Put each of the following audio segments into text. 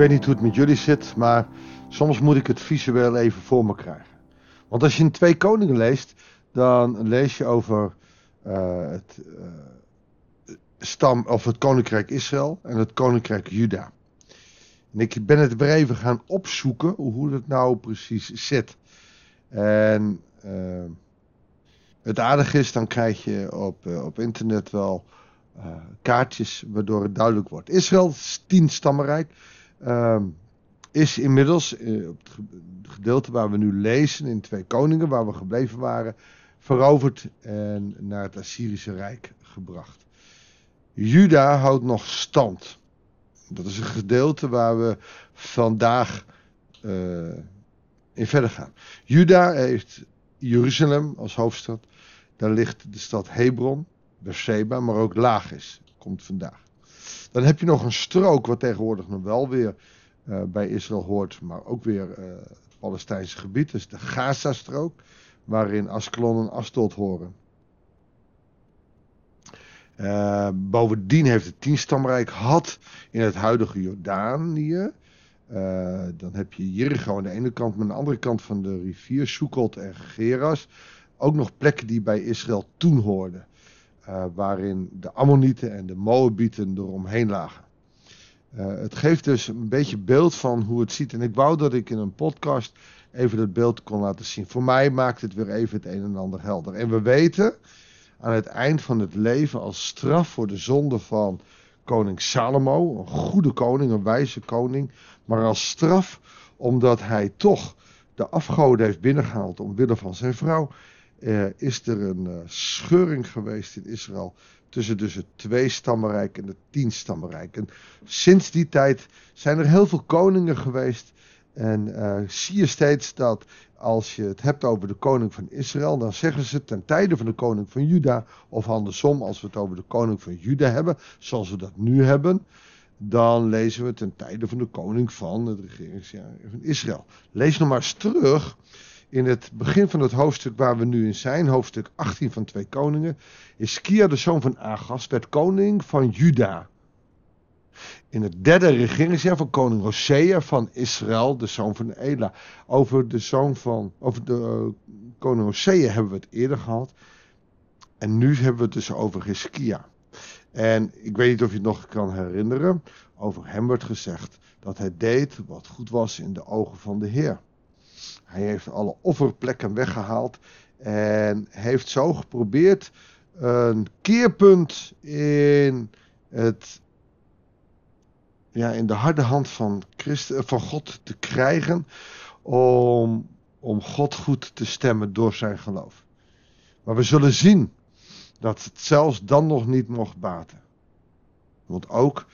weet niet hoe het met jullie zit, maar soms moet ik het visueel even voor me krijgen. Want als je in Twee Koningen leest, dan lees je over uh, het, uh, stam, of het Koninkrijk Israël en het Koninkrijk Juda. En ik ben het weer even gaan opzoeken hoe dat nou precies zit. En uh, het aardige is, dan krijg je op, op internet wel kaartjes waardoor het duidelijk wordt. Israël is tien stammenrijk. Ehm, is inmiddels uh, op het gedeelte waar we nu lezen in Twee Koningen, waar we gebleven waren, veroverd en naar het Assyrische Rijk gebracht. Juda houdt nog stand. Dat is een gedeelte waar we vandaag uh, in verder gaan. Juda heeft Jeruzalem als hoofdstad. Daar ligt de stad Hebron, Beersheba, maar ook Lagis komt vandaag. Dan heb je nog een strook wat tegenwoordig nog wel weer uh, bij Israël hoort, maar ook weer uh, het Palestijnse gebied. Dus de Gaza-strook, waarin Askelon en Astot horen. Uh, bovendien heeft het tienstamrijk had in het huidige Jordanië. dan heb je Jericho aan de ene kant, maar aan de andere kant van de rivier Sukkot en Geras. Ook nog plekken die bij Israël toen hoorden. Uh, waarin de Ammonieten en de Moabieten eromheen lagen. Uh, het geeft dus een beetje beeld van hoe het ziet. En ik wou dat ik in een podcast even dat beeld kon laten zien. Voor mij maakt het weer even het een en ander helder. En we weten aan het eind van het leven als straf voor de zonde van koning Salomo, een goede koning, een wijze koning, maar als straf omdat hij toch de afgoden heeft binnengehaald omwille van zijn vrouw, uh, is er een uh, scheuring geweest in Israël tussen dus het twee-stammenrijk en het tien-stammenrijk. En sinds die tijd zijn er heel veel koningen geweest. En uh, zie je steeds dat als je het hebt over de koning van Israël, dan zeggen ze ten tijde van de koning van Juda, of andersom, als we het over de koning van Juda hebben, zoals we dat nu hebben, dan lezen we ten tijde van de koning van het regeringsjaar van Israël. Lees nog maar eens terug in het begin van het hoofdstuk waar we nu in zijn, hoofdstuk 18 van Twee Koningen, is Kia de zoon van Agas, werd koning van Juda. In het derde regeringsjaar van koning Hosea van Israël, de zoon van Ela. Over de zoon van, over de uh, koning Hosea hebben we het eerder gehad. En nu hebben we het dus over Hiskia. En ik weet niet of je het nog kan herinneren. Over hem werd gezegd dat hij deed wat goed was in de ogen van de Heer. Hij heeft alle offerplekken weggehaald en heeft zo geprobeerd een keerpunt in, het, ja, in de harde hand van, Christ, van God te krijgen om, om God goed te stemmen door zijn geloof. Maar we zullen zien dat het zelfs dan nog niet mocht baten. Want ook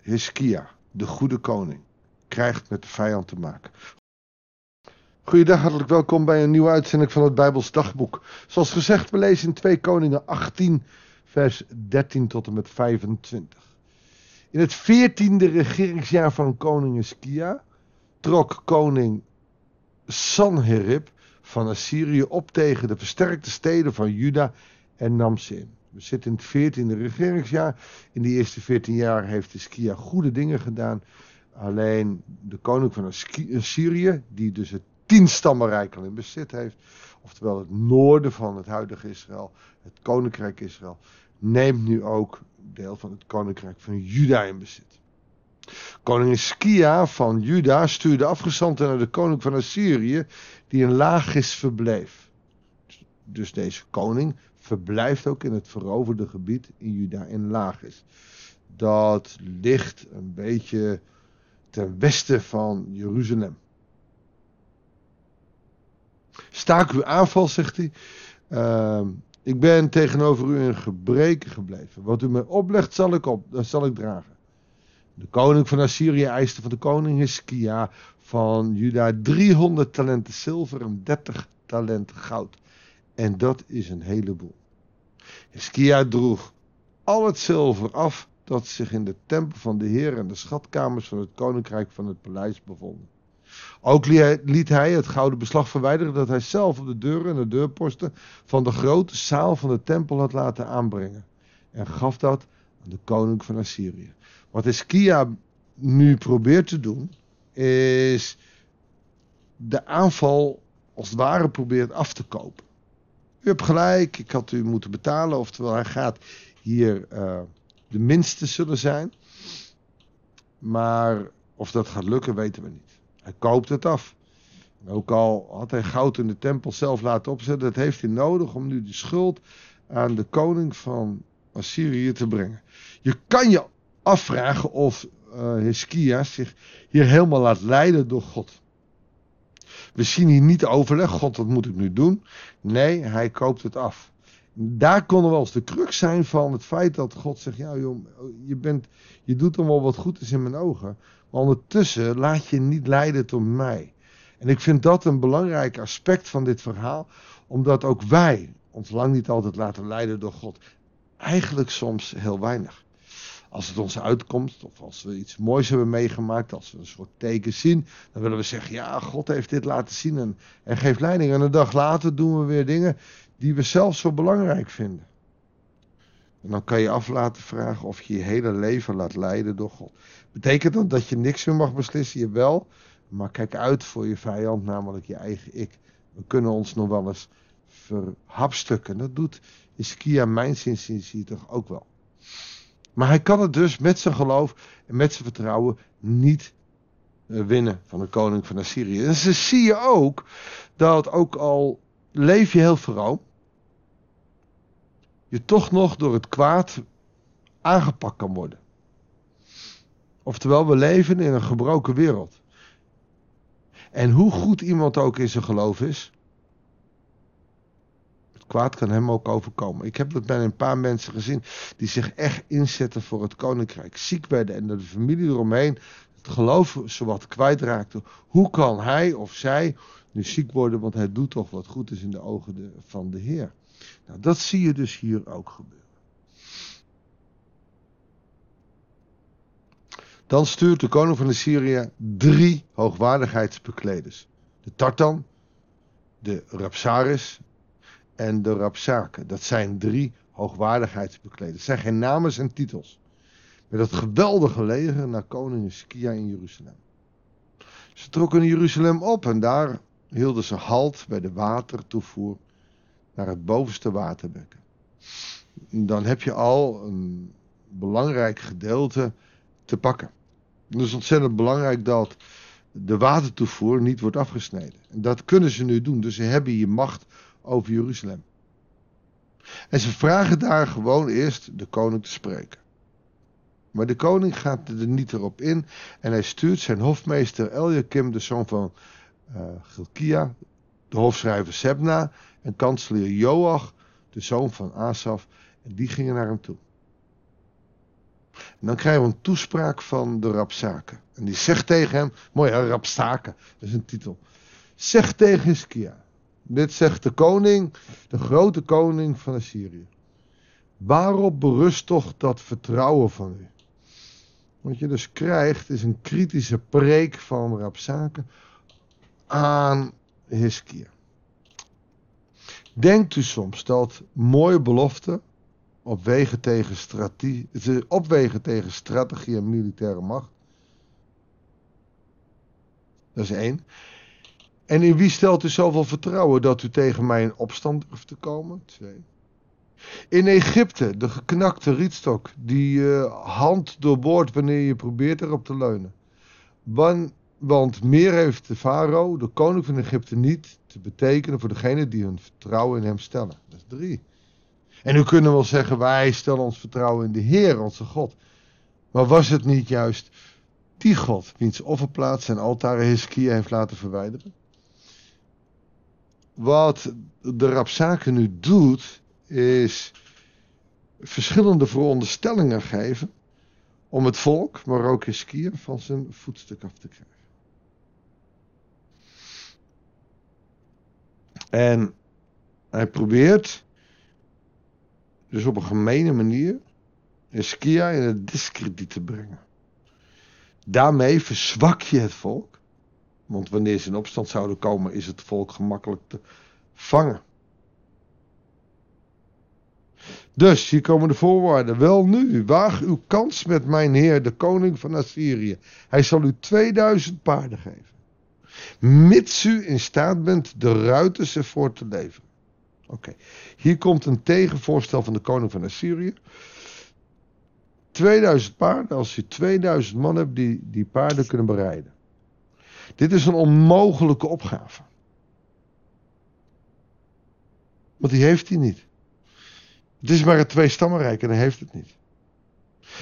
Hiskia, de goede koning, krijgt met de vijand te maken. Goeiedag, hartelijk welkom bij een nieuwe uitzending van het Bijbels Dagboek. Zoals gezegd, we lezen in 2 Koningen 18, vers 13 tot en met 25. In het veertiende regeringsjaar van koning Iskia trok koning Sanherib van Assyrië op tegen de versterkte steden van Juda en nam. We zitten in het veertiende regeringsjaar. In die eerste veertien jaar heeft Iskia goede dingen gedaan. Alleen de koning van Assyrië, die dus het tienstammenrijk al in bezit heeft. Oftewel het noorden van het huidige Israël, het koninkrijk Israël, neemt nu ook deel van het koninkrijk van Juda in bezit. Koning Skia van Juda stuurde afgezanten naar de koning van Assyrië, die in Lagis verbleef. Dus deze koning verblijft ook in het veroverde gebied in Juda in Lagis. Dat ligt een beetje ten westen van Jeruzalem. Staak uw aanval, zegt hij. Uh, ik ben tegenover u in gebreken gebleven. Wat u mij oplegt, zal ik, op, dat zal ik dragen. De koning van Assyrië eiste van de koning Hiskia van Juda 300 talenten zilver en 30 talenten goud. En dat is een heleboel. Hiskia droeg al het zilver af dat zich in de tempel van de Heer en de schatkamers van het koninkrijk van het paleis bevonden. Ook liet hij het gouden beslag verwijderen dat hij zelf op de deuren en de deurposten van de grote zaal van de tempel had laten aanbrengen. En gaf dat aan de koning van Assyrië. Wat Hiskia nu probeert te doen, is de aanval als het ware probeert af te kopen. U hebt gelijk, ik had u moeten betalen, oftewel hij gaat hier uh, de minste zullen zijn. Maar of dat gaat lukken, weten we niet. Hij koopt het af. Ook al had hij goud in de tempel zelf laten opzetten, dat heeft hij nodig om nu de schuld aan de koning van Assyrië te brengen. Je kan je afvragen of uh, zich hier helemaal laat leiden door God. We zien hier niet overleg, God, wat moet ik nu doen? Nee, hij koopt het af. Daar kon wel eens de crux zijn van het feit dat God zegt: Ja, joh, je, bent, je doet allemaal wat goed is in mijn ogen. Maar ondertussen laat je niet leiden door mij. En ik vind dat een belangrijk aspect van dit verhaal, omdat ook wij ons lang niet altijd laten leiden door God. Eigenlijk soms heel weinig. Als het ons uitkomt, of als we iets moois hebben meegemaakt, als we een soort teken zien, dan willen we zeggen: Ja, God heeft dit laten zien en, en geeft leiding. En een dag later doen we weer dingen die we zelf zo belangrijk vinden. En dan kan je af laten vragen of je je hele leven laat leiden door God. Betekent dat dat je niks meer mag beslissen? Je wel, maar kijk uit voor je vijand, namelijk je eigen ik. We kunnen ons nog wel eens verhapstukken. Dat doet Iskia mijn hier toch ook wel. Maar hij kan het dus met zijn geloof en met zijn vertrouwen niet eh, winnen van de koning van Assyrië. En ze zie je ook dat ook al leef je heel vroom, je toch nog door het kwaad aangepakt kan worden. Oftewel, we leven in een gebroken wereld. En hoe goed iemand ook in zijn geloof is, het kwaad kan hem ook overkomen. Ik heb dat bij een paar mensen gezien die zich echt inzetten voor het koninkrijk. Ziek werden en de familie eromheen het geloof zowat kwijtraakte. Hoe kan hij of zij nu ziek worden, want hij doet toch wat goed is in de ogen van de Heer. Nou, dat zie je dus hier ook gebeuren. Dan stuurt de koning van de Syrië drie hoogwaardigheidsbekleders. De Tartan, de Rapsaris en de Rapsake. Dat zijn drie hoogwaardigheidsbekleders. Het zijn geen namen en titels. Met dat geweldige leger naar koning Skia in Jeruzalem. Ze trokken Jeruzalem op en daar hielden ze halt bij de watertoevoer naar het bovenste waterbekken. Dan heb je al een belangrijk gedeelte te pakken. Het is ontzettend belangrijk dat de watertoevoer niet wordt afgesneden. En dat kunnen ze nu doen, dus ze hebben hier macht over Jeruzalem. En ze vragen daar gewoon eerst de koning te spreken. Maar de koning gaat er niet erop in en hij stuurt zijn hofmeester Eliakim, de zoon van uh, Gilkia, de hofschrijver Sebna en kanselier Joach, de zoon van Asaf, en die gingen naar hem toe. En dan krijgen we een toespraak van de Rapsaken. En die zegt tegen hem, mooi hè, dat is een titel. Zeg tegen Hiskia, dit zegt de koning, de grote koning van Assyrië. Waarop berust toch dat vertrouwen van u? Wat je dus krijgt is een kritische preek van Rapsaken aan Hiskia. Denkt u soms dat mooie beloften opwegen tegen, strategie, opwegen tegen strategie en militaire macht? Dat is één. En in wie stelt u zoveel vertrouwen dat u tegen mij in opstand durft te komen? Twee. In Egypte, de geknakte rietstok die je hand doorboort wanneer je probeert erop te leunen. Want want meer heeft de farao, de koning van Egypte, niet te betekenen voor degene die hun vertrouwen in hem stellen. Dat is drie. En nu kunnen we wel zeggen, wij stellen ons vertrouwen in de Heer, onze God. Maar was het niet juist die God, wiens offerplaats en altaren Hiskia heeft laten verwijderen? Wat de Rapsaken nu doet, is verschillende veronderstellingen geven om het volk, maar ook Hiskia, van zijn voetstuk af te krijgen. En hij probeert dus op een gemene manier Hiskia in het discrediet te brengen. Daarmee verzwak je het volk. Want wanneer ze in opstand zouden komen, is het volk gemakkelijk te vangen. Dus hier komen de voorwaarden. Wel nu, waag uw kans met mijn heer, de koning van Assyrië. Hij zal u 2000 paarden geven. Mits u in staat bent de ruiters ervoor te leveren. Oké, hier komt een tegenvoorstel van de koning van Assyrië. 2000 paarden, als je 2000 man hebt die die paarden kunnen bereiden. Dit is een onmogelijke opgave. Want die heeft hij niet. Het is maar een twee-stammenrijk en hij heeft het niet.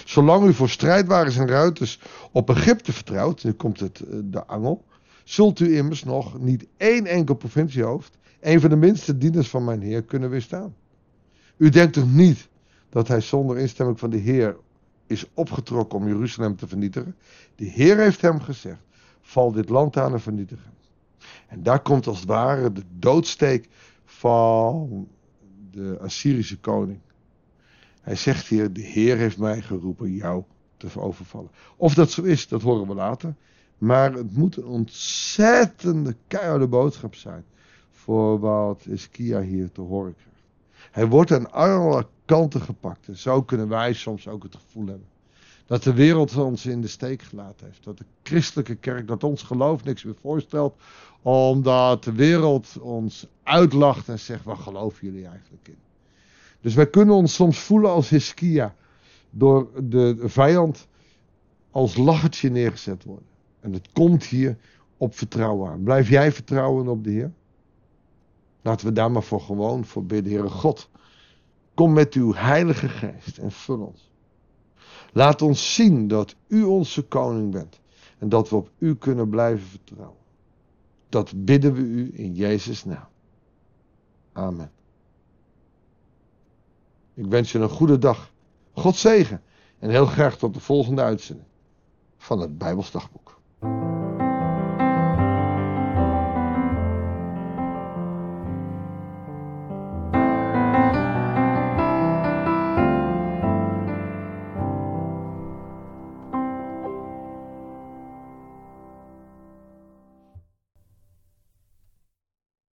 Zolang u voor strijdwagens en ruiters op Egypte vertrouwt, nu komt het eh, de angel, zult u immers nog niet één enkel provinciehoofd, een van de minste dieners van mijn Heer, kunnen weerstaan. U denkt toch niet dat hij zonder instemming van de Heer is opgetrokken om Jeruzalem te vernietigen? De Heer heeft hem gezegd: val dit land aan en vernietigen. En daar komt als het ware de doodsteek van de Assyrische koning. Hij zegt hier: De Heer heeft mij geroepen jou te overvallen. Of dat zo is, dat horen we later. Maar het moet een ontzettende keiharde boodschap zijn. Voor wat Iskia hier te horen krijgt. Hij wordt aan alle kanten gepakt. En zo kunnen wij soms ook het gevoel hebben. Dat de wereld ons in de steek gelaten heeft. Dat de christelijke kerk, dat ons geloof niks meer voorstelt. Omdat de wereld ons uitlacht en zegt, wat geloven jullie eigenlijk in? Dus wij kunnen ons soms voelen als Hiskia. Door de vijand als lachertje neergezet worden. En het komt hier op vertrouwen aan. Blijf jij vertrouwen op de Heer? Laten we daar maar voor gewoon voor bidden. Heere God, kom met uw heilige geest en vul ons. Laat ons zien dat u onze koning bent. En dat we op u kunnen blijven vertrouwen. Dat bidden we u in Jezus' naam. Amen. Ik wens je een goede dag. God zegen. En heel graag tot de volgende uitzending van het Bijbelsdagboek. Thank you.